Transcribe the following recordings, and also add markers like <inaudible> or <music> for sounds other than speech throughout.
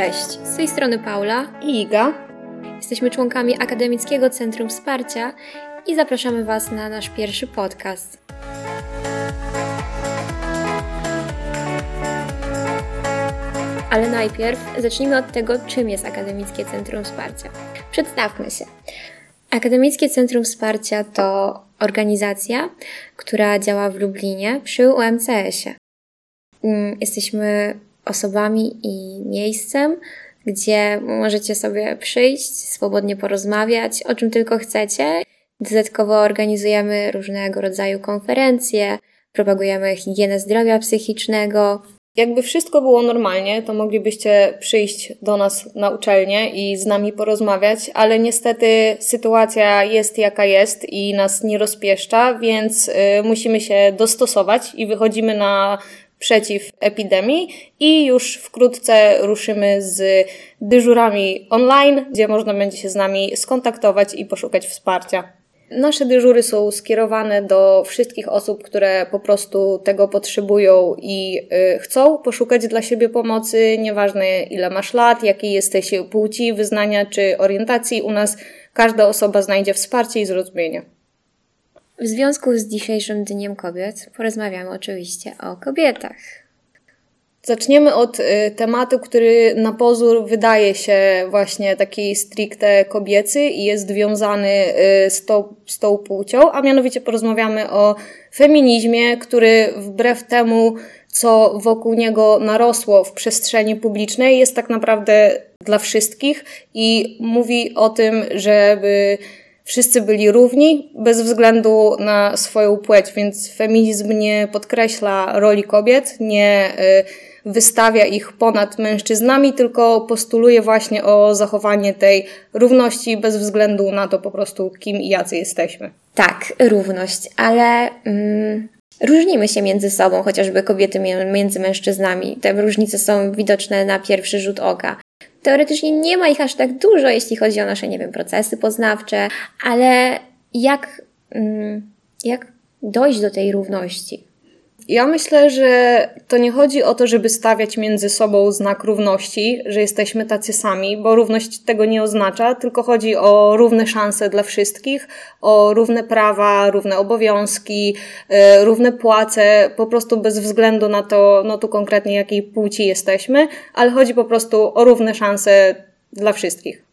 Cześć, z tej strony Paula i Iga. Jesteśmy członkami Akademickiego Centrum Wsparcia i zapraszamy Was na nasz pierwszy podcast. Ale najpierw zacznijmy od tego, czym jest Akademickie Centrum Wsparcia. Przedstawmy się. Akademickie Centrum Wsparcia to organizacja, która działa w Lublinie przy UMCS-ie. Mm, jesteśmy osobami i miejscem, gdzie możecie sobie przyjść, swobodnie porozmawiać, o czym tylko chcecie. Dodatkowo organizujemy różnego rodzaju konferencje, propagujemy higienę zdrowia psychicznego. Jakby wszystko było normalnie, to moglibyście przyjść do nas na uczelnię i z nami porozmawiać, ale niestety sytuacja jest jaka jest i nas nie rozpieszcza, więc y, musimy się dostosować i wychodzimy na przeciw epidemii i już wkrótce ruszymy z dyżurami online, gdzie można będzie się z nami skontaktować i poszukać wsparcia. Nasze dyżury są skierowane do wszystkich osób, które po prostu tego potrzebują i y, chcą poszukać dla siebie pomocy, nieważne ile masz lat, jakiej jesteś płci, wyznania czy orientacji, u nas każda osoba znajdzie wsparcie i zrozumienie. W związku z dzisiejszym Dniem Kobiet porozmawiamy oczywiście o kobietach. Zaczniemy od y, tematu, który na pozór wydaje się właśnie taki stricte kobiecy i jest wiązany y, z, tą, z tą płcią, a mianowicie porozmawiamy o feminizmie, który wbrew temu, co wokół niego narosło w przestrzeni publicznej, jest tak naprawdę dla wszystkich i mówi o tym, żeby wszyscy byli równi bez względu na swoją płeć, więc feminizm nie podkreśla roli kobiet, nie y, wystawia ich ponad mężczyznami, tylko postuluje właśnie o zachowanie tej równości bez względu na to po prostu kim i jacy jesteśmy. Tak, równość, ale mm, różnimy się między sobą, chociażby kobiety między mężczyznami. Te różnice są widoczne na pierwszy rzut oka. Teoretycznie nie ma ich aż tak dużo, jeśli chodzi o nasze, nie wiem, procesy poznawcze, ale jak, mm, jak dojść do tej równości? Ja myślę, że to nie chodzi o to, żeby stawiać między sobą znak równości, że jesteśmy tacy sami, bo równość tego nie oznacza, tylko chodzi o równe szanse dla wszystkich, o równe prawa, równe obowiązki, yy, równe płace, po prostu bez względu na to, no tu konkretnie jakiej płci jesteśmy, ale chodzi po prostu o równe szanse dla wszystkich.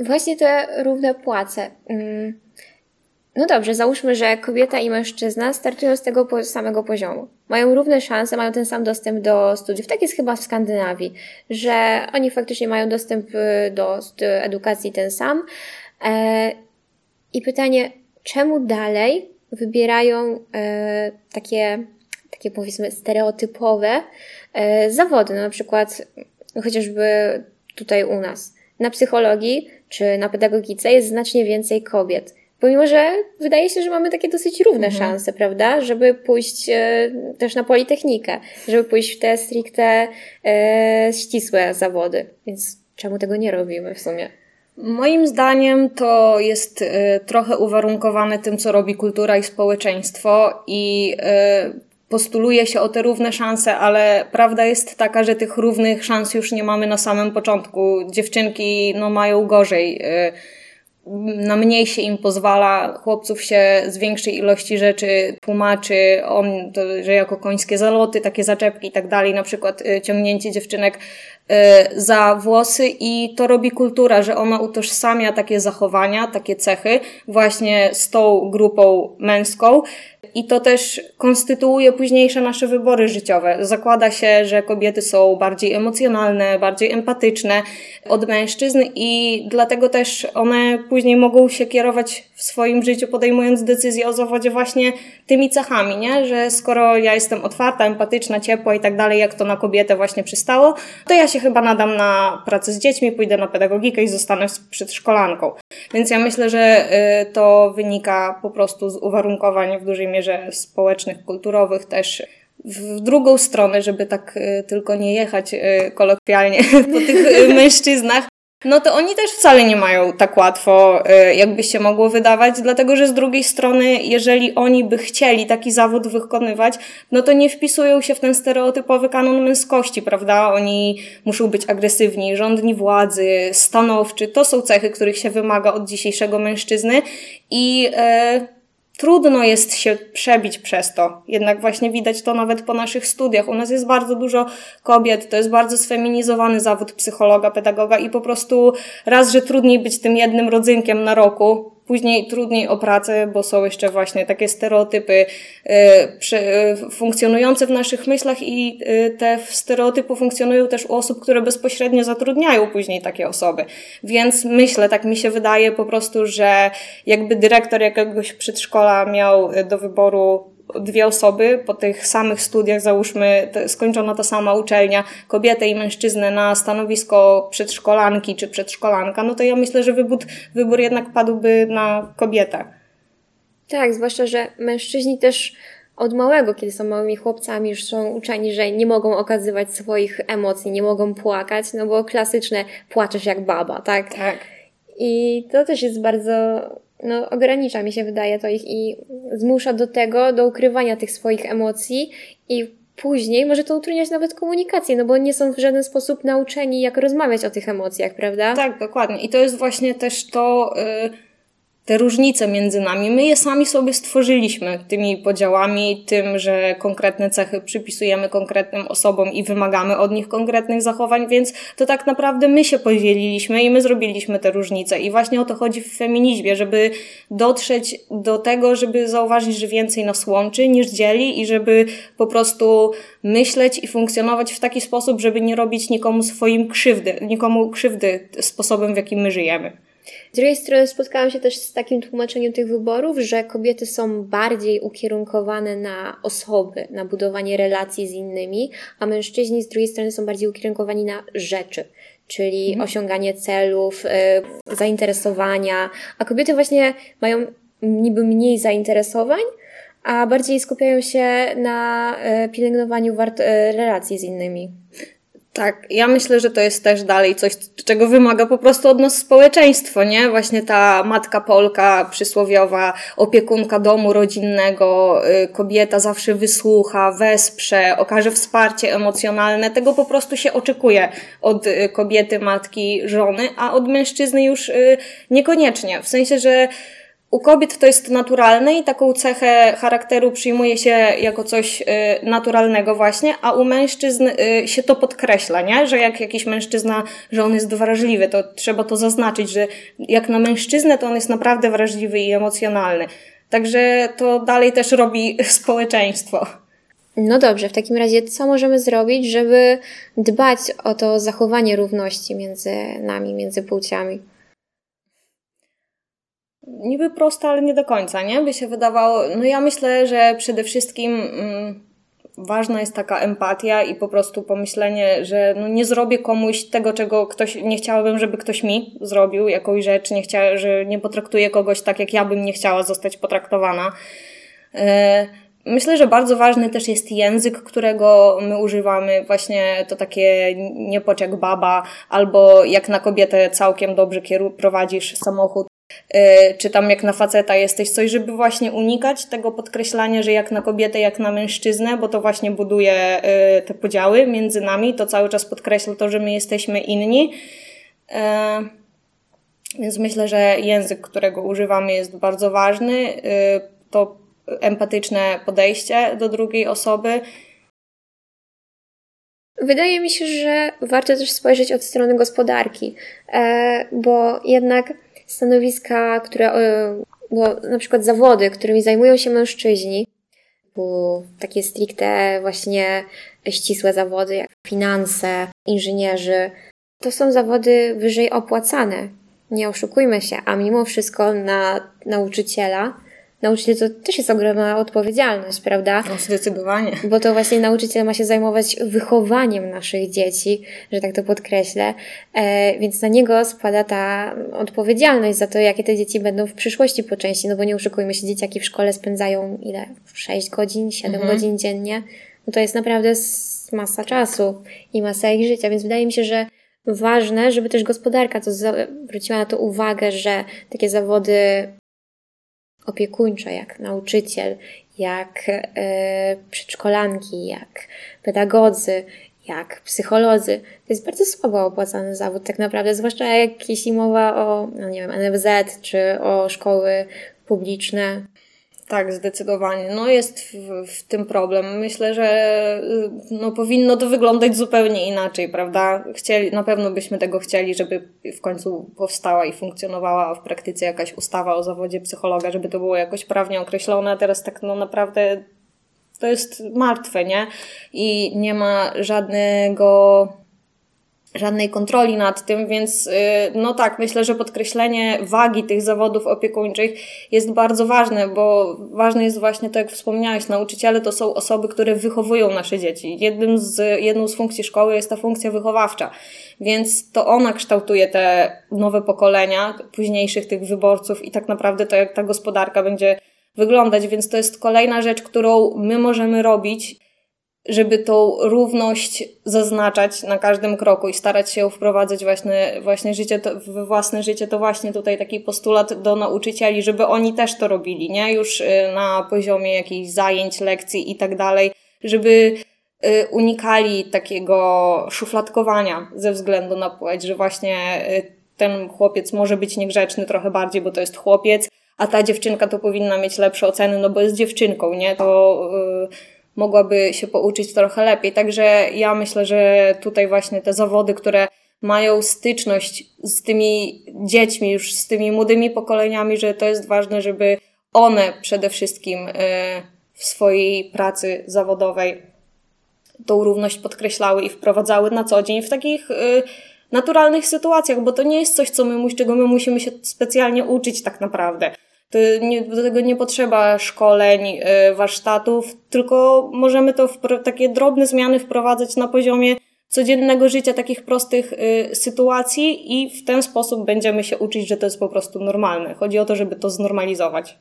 Właśnie te równe płace. No dobrze, załóżmy, że kobieta i mężczyzna startują z tego samego poziomu. Mają równe szanse, mają ten sam dostęp do studiów. Tak jest chyba w Skandynawii, że oni faktycznie mają dostęp y, do edukacji ten sam. E, I pytanie, czemu dalej wybierają e, takie, takie powiedzmy stereotypowe e, zawody, no na przykład chociażby tutaj u nas. Na psychologii czy na pedagogice jest znacznie więcej kobiet Pomimo, że wydaje się, że mamy takie dosyć równe mhm. szanse, prawda? Żeby pójść e, też na Politechnikę, żeby pójść w te stricte e, ścisłe zawody. Więc czemu tego nie robimy w sumie? Moim zdaniem to jest y, trochę uwarunkowane tym, co robi kultura i społeczeństwo i y, postuluje się o te równe szanse, ale prawda jest taka, że tych równych szans już nie mamy na samym początku. Dziewczynki no, mają gorzej. Na mniej się im pozwala, chłopców się z większej ilości rzeczy tłumaczy, on, to, że jako końskie zaloty, takie zaczepki i tak dalej, na przykład y, ciągnięcie dziewczynek za włosy i to robi kultura, że ona utożsamia takie zachowania, takie cechy właśnie z tą grupą męską i to też konstytuuje późniejsze nasze wybory życiowe. Zakłada się, że kobiety są bardziej emocjonalne, bardziej empatyczne od mężczyzn i dlatego też one później mogą się kierować w swoim życiu, podejmując decyzje o zawodzie właśnie tymi cechami, nie? Że skoro ja jestem otwarta, empatyczna, ciepła i tak dalej, jak to na kobietę właśnie przystało, to ja się chyba nadam na pracę z dziećmi, pójdę na pedagogikę i zostanę przedszkolanką. Więc ja myślę, że y, to wynika po prostu z uwarunkowań w dużej mierze społecznych, kulturowych też w drugą stronę, żeby tak y, tylko nie jechać y, kolokwialnie <laughs> po tych mężczyznach, no to oni też wcale nie mają tak łatwo, y, jakby się mogło wydawać, dlatego że z drugiej strony, jeżeli oni by chcieli taki zawód wykonywać, no to nie wpisują się w ten stereotypowy kanon męskości, prawda? Oni muszą być agresywni, rządni władzy, stanowczy. To są cechy, których się wymaga od dzisiejszego mężczyzny i e, trudno jest się przebić przez to. Jednak właśnie widać to nawet po naszych studiach. U nas jest bardzo dużo kobiet, to jest bardzo sfeminizowany zawód psychologa, pedagoga i po prostu raz, że trudniej być tym jednym rodzynkiem na roku, Później trudniej o pracę, bo są jeszcze właśnie takie stereotypy y, y, funkcjonujące w naszych myślach i y, te stereotypy funkcjonują też u osób, które bezpośrednio zatrudniają później takie osoby. Więc myślę, tak mi się wydaje po prostu, że jakby dyrektor jakiegoś przedszkola miał do wyboru dwie osoby po tych samych studiach, załóżmy, skończona ta sama uczelnia, kobietę i mężczyznę na stanowisko przedszkolanki czy przedszkolanka, no to ja myślę, że wybór, wybór jednak padłby na kobietę. Tak, zwłaszcza, że mężczyźni też od małego, kiedy są małymi chłopcami, już są uczeni, że nie mogą okazywać swoich emocji, nie mogą płakać, no bo klasyczne płaczesz jak baba, tak? Tak. I to też jest bardzo no, ogranicza, mi się wydaje, to ich i zmusza do tego, do ukrywania tych swoich emocji i później może to utrudniać nawet komunikację, no bo nie są w żaden sposób nauczeni, jak rozmawiać o tych emocjach, prawda? Tak, dokładnie. I to jest właśnie też to. Yy te różnice między nami. My je sami sobie stworzyliśmy tymi podziałami, tym, że konkretne cechy przypisujemy konkretnym osobom i wymagamy od nich konkretnych zachowań, więc to tak naprawdę my się podzieliliśmy i my zrobiliśmy te różnice. I właśnie o to chodzi w feminizmie, żeby dotrzeć do tego, żeby zauważyć, że więcej nas łączy niż dzieli i żeby po prostu myśleć i funkcjonować w taki sposób, żeby nie robić nikomu swoim krzywdy, nikomu krzywdy sposobem, w jakim my żyjemy. Z drugiej strony spotkałam się też z takim tłumaczeniem tych wyborów, że kobiety są bardziej ukierunkowane na osoby, na budowanie relacji z innymi, a mężczyźni z drugiej strony są bardziej ukierunkowani na rzeczy, czyli mhm. osiąganie celów, y, zainteresowania, a kobiety właśnie mają niby mniej zainteresowań, a bardziej skupiają się na y, pielęgnowaniu wart- y, relacji z innymi. Tak, ja myślę, że to jest też dalej coś, czego wymaga po prostu od nas społeczeństwo, nie? Właśnie ta matka Polka przysłowiowa, opiekunka domu rodzinnego, y, kobieta zawsze wysłucha, wesprze, okaże wsparcie emocjonalne. Tego po prostu się oczekuje od y, kobiety, matki, żony, a od mężczyzny już y, niekoniecznie. W sensie, że u kobiet to jest naturalne i taką cechę charakteru przyjmuje się jako coś y, naturalnego właśnie, a u mężczyzn y, się to podkreśla, nie? Że jak jakiś mężczyzna, że on jest wrażliwy, to trzeba to zaznaczyć, że jak na mężczyznę, to on jest naprawdę wrażliwy i emocjonalny. Także to dalej też robi <laughs> społeczeństwo. No dobrze, w takim razie co możemy zrobić, żeby dbać o to zachowanie równości między nami, między płciami? Niby proste, ale nie do końca, nie? By się wydawało. No ja myślę, że przede wszystkim mm, ważna jest taka empatia i po prostu pomyślenie, że no nie zrobię komuś tego, czego ktoś, nie chciałabym, żeby ktoś mi zrobił, jakąś rzecz, nie chcia, że nie potraktuję kogoś tak, jak ja bym nie chciała zostać potraktowana. E, myślę, że bardzo ważny też jest język, którego my używamy, właśnie to takie nie jak baba, albo jak na kobietę całkiem dobrze prowadzisz samochód, czy tam jak na faceta jesteś, coś, żeby właśnie unikać tego podkreślania, że jak na kobietę, jak na mężczyznę, bo to właśnie buduje e, te podziały między nami, to cały czas podkreśla to, że my jesteśmy inni. E, więc myślę, że język, którego używamy, jest bardzo ważny. To empatyczne podejście do drugiej osoby. Wydaje mi się, że warto też spojrzeć od strony gospodarki, bo jednak stanowiska, które, bo na przykład zawody, którymi zajmują się mężczyźni, takie stricte właśnie ścisłe zawody jak finanse, inżynierzy, to są zawody wyżej opłacane. Nie oszukujmy się, a mimo wszystko na nauczyciela nauczyciel to też jest ogromna odpowiedzialność, prawda? No, zdecydowanie. Bo to właśnie nauczyciel ma się zajmować wychowaniem naszych dzieci, że tak to podkreślę, e, więc na niego spada ta odpowiedzialność za to, jakie te dzieci będą w przyszłości po części, no bo nie oszukujmy się, dzieciaki w szkole spędzają ile? 6 godzin, 7 mhm. godzin dziennie. No to jest naprawdę masa czasu i masa ich życia, więc wydaje mi się, że ważne, żeby też gospodarka to zwróciła na to uwagę, że takie zawody opiekuńcze, jak nauczyciel, jak e, przedszkolanki, jak pedagodzy, jak psycholodzy. To jest bardzo słabo opłacany zawód tak naprawdę, zwłaszcza jak jeśli mowa o, no nie wiem, NFZ czy o szkoły publiczne. Tak, zdecydowanie. No jest w, w, tym problem. Myślę, że y, no, powinno to wyglądać zupełnie inaczej, prawda? Chcieli, na pewno byśmy tego chcieli, żeby w końcu powstała i funkcjonowała w praktyce jakaś ustawa o zawodzie psychologa, żeby to było jakoś prawnie określone, a teraz tak no naprawdę to jest martwe, nie? I nie ma żadnego żadnej kontroli nad tym, więc y, no tak, myślę, że podkreślenie wagi tych zawodów opiekuńczych jest bardzo ważne, bo ważne jest właśnie to, jak wspomniałeś, nauczyciele to są osoby, które wychowują nasze dzieci. Jednym z, jedną z funkcji szkoły jest ta funkcja wychowawcza, więc to ona kształtuje te nowe pokolenia, późniejszych tych wyborców i tak naprawdę to, jak ta gospodarka będzie wyglądać, więc to jest kolejna rzecz, którą my możemy robić, żeby tą równość zaznaczać na każdym kroku i starać się wprowadzać właśnie, właśnie życie to, w własne życie, to właśnie tutaj taki postulat do nauczycieli, żeby oni też to robili, nie? Już y, na poziomie jakichś zajęć, lekcji i tak dalej, żeby y, unikali takiego szufladkowania ze względu na płeć, że właśnie y, ten chłopiec może być niegrzeczny trochę bardziej, bo to jest chłopiec, a ta dziewczynka to powinna mieć lepsze oceny, no bo jest dziewczynką, nie? To yy, mogłaby się pouczyć trochę lepiej. Także ja myślę, że tutaj właśnie te zawody, które mają styczność z tymi dziećmi, już z tymi młodymi pokoleniami, że to jest ważne, żeby one przede wszystkim yy, w swojej pracy zawodowej tą równość podkreślały i wprowadzały na co dzień w takich yy, naturalnych sytuacjach, bo to nie jest coś, co my, czego my musimy się specjalnie uczyć tak naprawdę. To nie, do tego nie potrzeba szkoleń, y, warsztatów, tylko możemy to w takie drobne zmiany wprowadzać na poziomie codziennego życia, takich prostych y, sytuacji i w ten sposób będziemy się uczyć, że to jest po prostu normalne. Chodzi o to, żeby to znormalizować.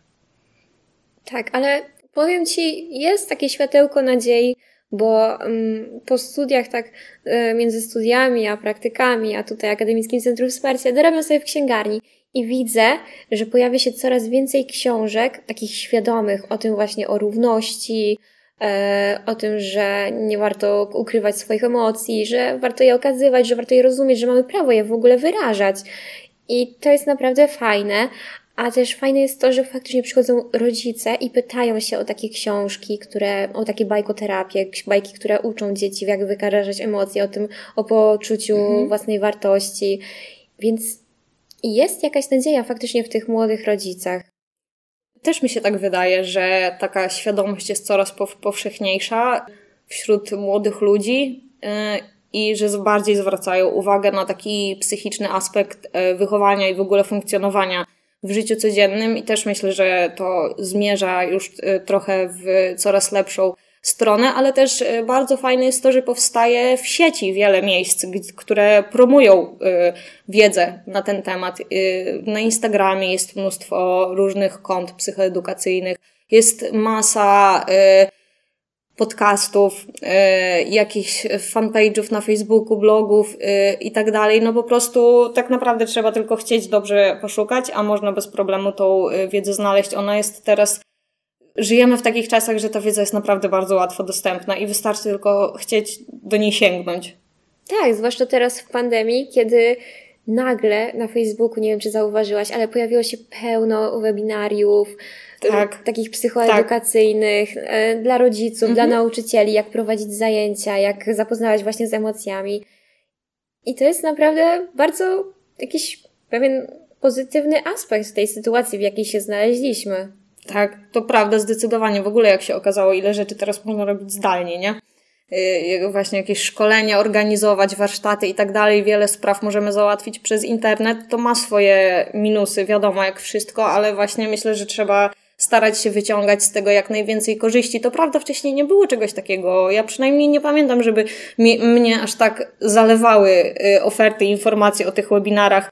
Tak, ale powiem Ci, jest takie światełko nadziei, bo um, po studiach, tak y, między studiami a praktykami, a tutaj Akademickim Centrum Wsparcia, dorabiam sobie w księgarni i widzę, że pojawia się coraz więcej książek, takich świadomych o tym właśnie o równości, e, o tym, że nie warto ukrywać swoich emocji, że warto je okazywać, że warto je rozumieć, że mamy prawo je w ogóle wyrażać. I to jest naprawdę fajne, a też fajne jest to, że faktycznie przychodzą rodzice i pytają się o takie książki, które, o takie bajkoterapie, bajki, które uczą dzieci, jak wyrażać emocje, o tym, o poczuciu mhm. własnej wartości. Więc jest jakaś nadzieja faktycznie w tych młodych rodzicach. Też mi się tak wydaje, że taka świadomość jest coraz powszechniejsza wśród młodych ludzi y, i że bardziej zwracają uwagę na taki psychiczny aspekt y, wychowania i w ogóle funkcjonowania w życiu codziennym i też myślę, że to zmierza już y, trochę w coraz lepszą stronę, ale też e, bardzo fajne jest to, że powstaje w sieci wiele miejsc, które promują e, wiedzę na ten temat. E, na Instagramie jest mnóstwo różnych kont psychoedukacyjnych, jest masa podcastów, jakichś fanpage'ów na Facebooku, blogów i tak dalej. No po prostu tak naprawdę trzeba tylko chcieć dobrze poszukać, a można bez problemu tą wiedzę znaleźć. Ona jest teraz żyjemy w takich czasach, że ta wiedza jest naprawdę bardzo łatwo dostępna i wystarczy tylko chcieć do niej sięgnąć. Tak, zwłaszcza teraz w pandemii, kiedy nagle na Facebooku, nie wiem czy zauważyłaś, ale pojawiło się pełno webinariów, tak. takich psychoedukacyjnych tak. dla rodziców, mhm. dla nauczycieli, jak prowadzić zajęcia, jak zapoznawać właśnie z emocjami. I to jest naprawdę bardzo jakiś pewien pozytywny aspekt tej sytuacji, w jakiej się znaleźliśmy. Tak, to prawda, zdecydowanie. W ogóle jak się okazało, ile rzeczy teraz można robić zdalnie, nie? Y, właśnie jakieś szkolenia organizować, warsztaty i tak dalej, wiele spraw możemy załatwić przez internet. To ma swoje minusy, wiadomo, jak wszystko, ale właśnie myślę, że trzeba starać się wyciągać z tego jak najwięcej korzyści. To prawda, wcześniej nie było czegoś takiego. Ja przynajmniej nie pamiętam, żeby mi, mnie aż tak zalewały y, oferty, informacje o tych webinarach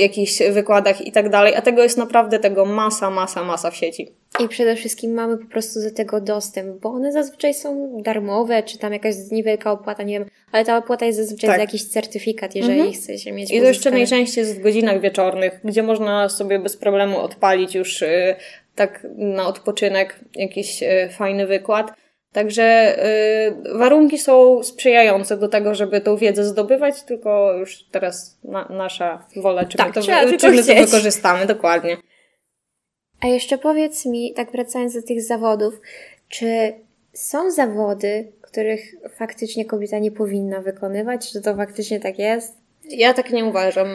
jakichś wykładach i tak dalej, a tego jest naprawdę tego masa, masa, masa w sieci. I przede wszystkim mamy po prostu do tego dostęp, bo one zazwyczaj są darmowe, czy tam jakaś niewielka opłata, nie wiem, ale ta opłata jest zazwyczaj tak. za jakiś certyfikat, jeżeli mhm. chce się mieć. I to jeszcze najczęściej jest w godzinach wieczornych, gdzie można sobie bez problemu odpalić już y, tak na odpoczynek jakiś y, fajny wykład. Także y, warunki są sprzyjające do tego, żeby tą wiedzę zdobywać, tylko już teraz na, nasza wola, czy tak, my, to, czy my to wykorzystamy, dokładnie. A jeszcze powiedz mi, tak wracając do tych zawodów, czy są zawody, których faktycznie kobieta nie powinna wykonywać? Czy to faktycznie tak jest? Ja tak nie uważam.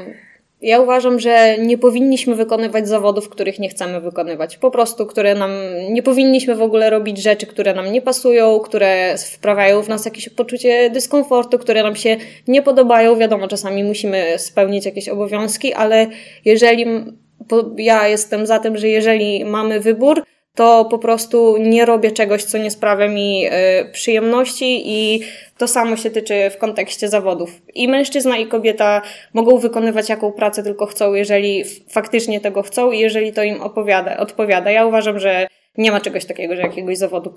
Ja uważam, że nie powinniśmy wykonywać zawodów, których nie chcemy wykonywać. Po prostu, które nam, nie powinniśmy w ogóle robić rzeczy, które nam nie pasują, które wprawiają w nas jakieś poczucie dyskomfortu, które nam się nie podobają. Wiadomo, czasami musimy spełnić jakieś obowiązki, ale jeżeli ja jestem za tym, że jeżeli mamy wybór, to po prostu nie robię czegoś, co nie sprawia mi y, przyjemności i to samo się tyczy w kontekście zawodów. I mężczyzna i kobieta mogą wykonywać jaką pracę tylko chcą, jeżeli faktycznie tego chcą i jeżeli to im opowiada, odpowiada. Ja uważam, że nie ma czegoś takiego, że jakiegoś zawodu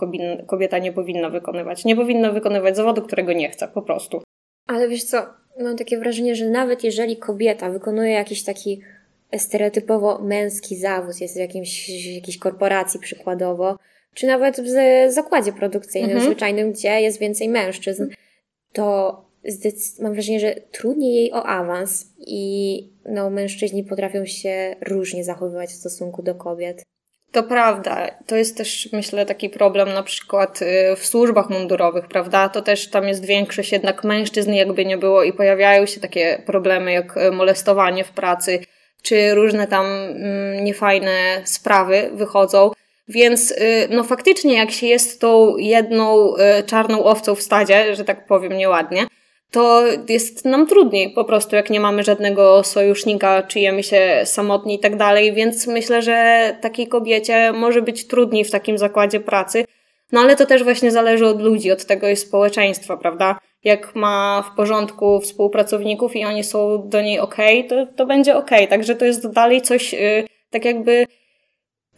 kobieta nie powinna wykonywać. Nie powinna wykonywać zawodu, którego nie chce, po prostu. Ale wiesz co, mam takie wrażenie, że nawet jeżeli kobieta wykonuje jakiś taki stereotypowo męski zawód jest w jakimś, jakiejś korporacji przykładowo, czy nawet w zakładzie produkcyjnym mhm. zwyczajnym, gdzie jest więcej mężczyzn, to mam wrażenie, że trudniej jej o awans i no, mężczyźni potrafią się różnie zachowywać w stosunku do kobiet. To prawda. To jest też, myślę, taki problem na przykład y, w służbach mundurowych, prawda? To też tam jest większość jednak mężczyzn, jakby nie było, i pojawiają się takie problemy jak y, molestowanie w pracy, czy różne tam mm, niefajne sprawy wychodzą. Więc y, no faktycznie, jak się jest tą jedną y, czarną owcą w stadzie, że tak powiem nieładnie, to jest nam trudniej po prostu, jak nie mamy żadnego sojusznika, czujemy się samotni i tak dalej, więc myślę, że takiej kobiecie może być trudniej w takim zakładzie pracy, no ale to też właśnie zależy od ludzi, od tego i społeczeństwa, prawda? Jak ma w porządku współpracowników i oni są do niej ok, to, to będzie ok. Także to jest dalej coś, yy, tak jakby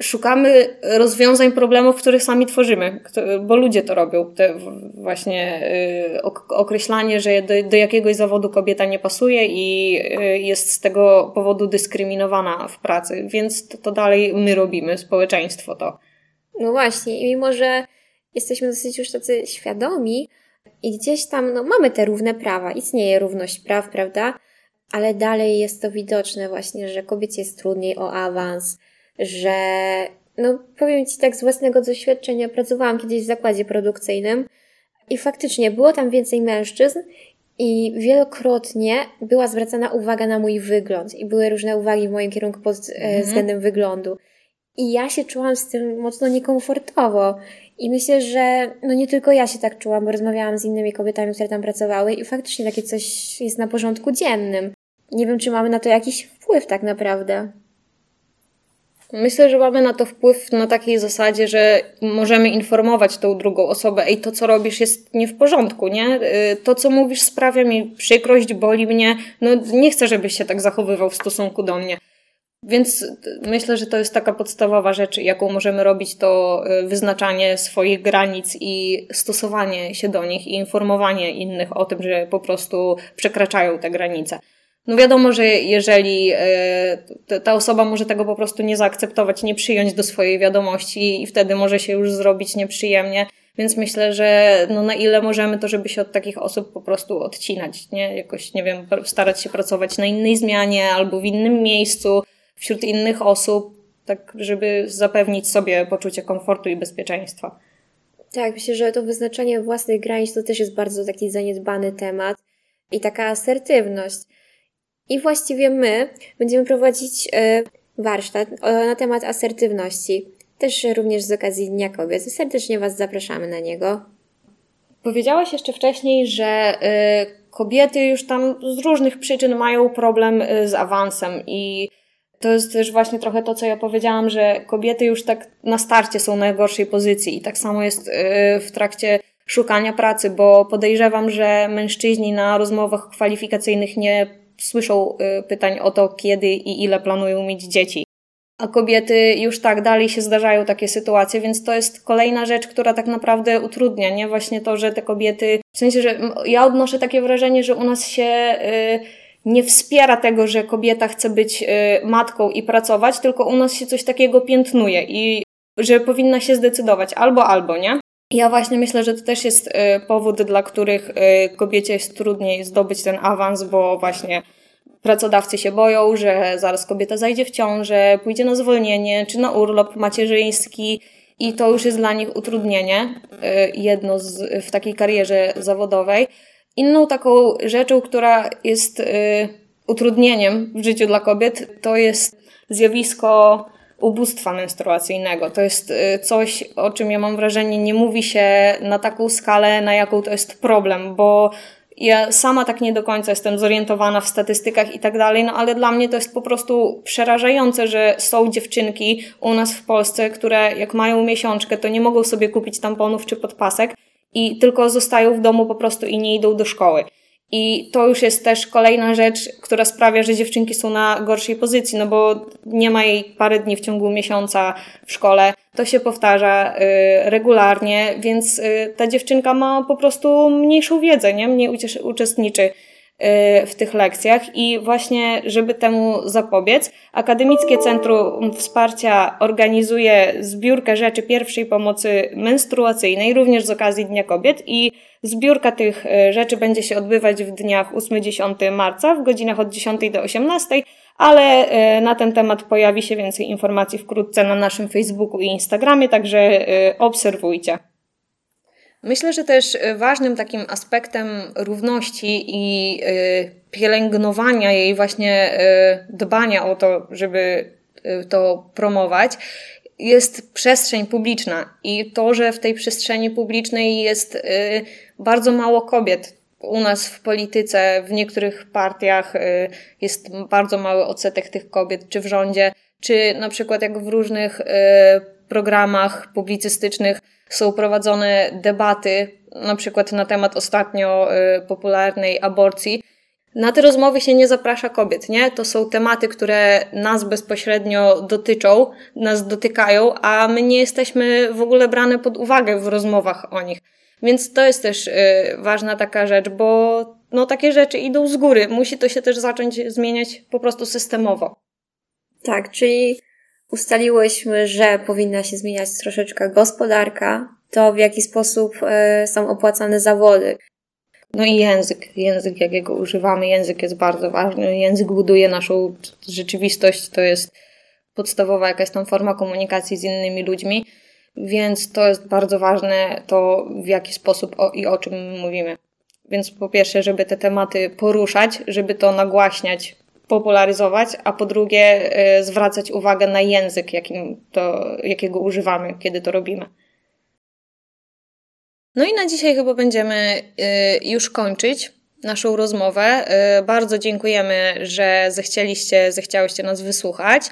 szukamy rozwiązań problemów, które sami tworzymy, bo ludzie to robią. Te właśnie yy, określanie, że do, do jakiegoś zawodu kobieta nie pasuje i yy, jest z tego powodu dyskryminowana w pracy, więc to, to dalej my robimy, społeczeństwo to. No właśnie, i mimo że jesteśmy dosyć już tacy świadomi, i gdzieś tam no, mamy te równe prawa, istnieje równość praw, prawda? Ale dalej jest to widoczne właśnie, że kobiecie jest trudniej o awans, że no powiem Ci tak z własnego doświadczenia, pracowałam kiedyś w zakładzie produkcyjnym i faktycznie było tam więcej mężczyzn i wielokrotnie była zwracana uwaga na mój wygląd i były różne uwagi w moim kierunku pod e, mhm. względem wyglądu. I ja się czułam z tym mocno niekomfortowo. I myślę, że no nie tylko ja się tak czułam, bo rozmawiałam z innymi kobietami, które tam pracowały i faktycznie takie coś jest na porządku dziennym. Nie wiem, czy mamy na to jakiś wpływ tak naprawdę. Myślę, że mamy na to wpływ na takiej zasadzie, że możemy informować tą drugą osobę, ej, to co robisz jest nie w porządku, nie? Y, to co mówisz sprawia mi przykrość, boli mnie, no nie chcę, żebyś się tak zachowywał w stosunku do mnie. Więc myślę, że to jest taka podstawowa rzecz, jaką możemy robić, to y, wyznaczanie swoich granic i stosowanie się do nich i informowanie innych o tym, że po prostu przekraczają te granice. No wiadomo, że jeżeli y, ta osoba może tego po prostu nie zaakceptować, nie przyjąć do swojej wiadomości i wtedy może się już zrobić nieprzyjemnie, więc myślę, że no na ile możemy, to żeby się od takich osób po prostu odcinać, nie? Jakoś, nie wiem, starać się pracować na innej zmianie albo w innym miejscu, wśród innych osób, tak żeby zapewnić sobie poczucie komfortu i bezpieczeństwa. Tak, myślę, że to wyznaczanie własnych granic to też jest bardzo taki zaniedbany temat i taka asertywność. I właściwie my będziemy prowadzić e, warsztat na temat asertywności. Też również z okazji Dnia Kobiet. Serdecznie Was zapraszamy na niego. Powiedziałaś jeszcze wcześniej, że e, kobiety już tam z różnych przyczyn mają problem e, z awansem i to jest też właśnie trochę to, co ja powiedziałam, że kobiety już tak na starcie są w najgorszej pozycji i tak samo jest y, w trakcie szukania pracy, bo podejrzewam, że mężczyźni na rozmowach kwalifikacyjnych nie słyszą y, pytań o to, kiedy i ile planują mieć dzieci. A kobiety już tak dalej się zdarzają takie sytuacje, więc to jest kolejna rzecz, która tak naprawdę utrudnia, nie? Właśnie to, że te kobiety, w sensie, że ja odnoszę takie wrażenie, że u nas się y, nie wspiera tego, że kobieta chce być y, matką i pracować, tylko u nas się coś takiego piętnuje i że powinna się zdecydować albo, albo, nie? Ja właśnie myślę, że to też jest y, powód, dla których y, kobiecie jest trudniej zdobyć ten awans, bo właśnie pracodawcy się boją, że zaraz kobieta zajdzie w ciążę, pójdzie na zwolnienie czy na urlop macierzyński i to już jest dla nich utrudnienie, jedno z, w takiej karierze zawodowej. Inną taką rzeczą, która jest utrudnieniem w życiu dla kobiet, to jest zjawisko ubóstwa menstruacyjnego. To jest y, coś, o czym ja mam wrażenie, nie mówi się na taką skalę, na jaką to jest problem, bo ja sama tak nie do końca jestem zorientowana w statystykach i tak dalej, no ale dla mnie to jest po prostu przerażające, że są dziewczynki u nas w Polsce, które jak mają miesiączkę, to nie mogą sobie kupić tamponów czy podpasek i tylko zostają w domu po prostu i nie idą do szkoły. I to już jest też kolejna rzecz, która sprawia, że dziewczynki są na gorszej pozycji, no bo nie ma jej parę dni w ciągu miesiąca w szkole. To się powtarza y, regularnie, więc y, ta dziewczynka ma po prostu mniejszą wiedzę, nie? Mniej uczestniczy w tych lekcjach i właśnie, żeby temu zapobiec, Akademickie Centrum Wsparcia organizuje zbiórkę rzeczy pierwszej pomocy menstruacyjnej, również z okazji Dnia Kobiet i zbiórka tych y, rzeczy będzie się odbywać w dniach 8-10 marca w godzinach od 10 do 18, ale y, na ten temat pojawi się więcej informacji wkrótce na naszym Facebooku i Instagramie, także obserwujcie. Myślę, że też e, ważnym takim aspektem równości i e, pielęgnowania jej, właśnie e, dbania o to, żeby to promować, jest przestrzeń publiczna i to, że w tej przestrzeni publicznej jest bardzo mało kobiet. U nas w polityce, w niektórych partiach jest bardzo mały odsetek tych kobiet, czy w rządzie, czy na przykład jak w różnych programach publicystycznych są prowadzone debaty, na przykład na temat ostatnio y, popularnej aborcji. Na te rozmowy się nie zaprasza kobiet, nie? To są tematy, które nas bezpośrednio dotyczą, nas dotykają, a my nie jesteśmy w ogóle brane pod uwagę w rozmowach o nich. Więc to jest też y, ważna taka rzecz, bo no, takie rzeczy idą z góry. Musi to się też zacząć zmieniać po prostu systemowo. Tak, czyli ustaliłyśmy, że powinna się zmieniać troszeczkę gospodarka, to w jaki sposób e, są opłacane zawody. No i język, język jakiego używamy, język jest bardzo ważny. Język buduje naszą rzeczywistość, to jest podstawowa jakaś tam forma komunikacji z innymi ludźmi, więc to jest bardzo ważne, to w jaki sposób o, i o czym mówimy. Więc po pierwsze, żeby te tematy poruszać, żeby to nagłaśniać, popularyzować, a po drugie y, zwracać uwagę na język, jakim to, jakiego używamy, kiedy to robimy. No i na dzisiaj chyba będziemy y, już kończyć naszą rozmowę. Y, bardzo dziękujemy, że zechcieliście, zechciałyście nas wysłuchać.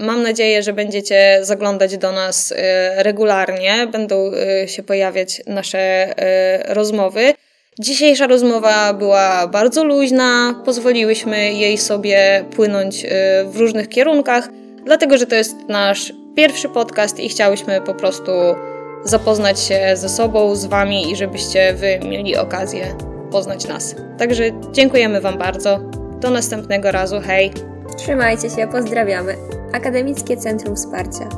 Mam nadzieję, że będziecie zaglądać do nas regularnie, będą się pojawiać nasze rozmowy. Dzisiejsza rozmowa była bardzo luźna, pozwoliłyśmy jej sobie płynąć y, w różnych kierunkach, dlatego że to jest nasz pierwszy podcast i chciałyśmy po prostu zapoznać się ze sobą, z Wami i żebyście Wy mieli okazję poznać nas. Także dziękujemy Wam bardzo. Do następnego razu. Hej! Trzymajcie się, pozdrawiamy. Akademickie Centrum Wsparcia.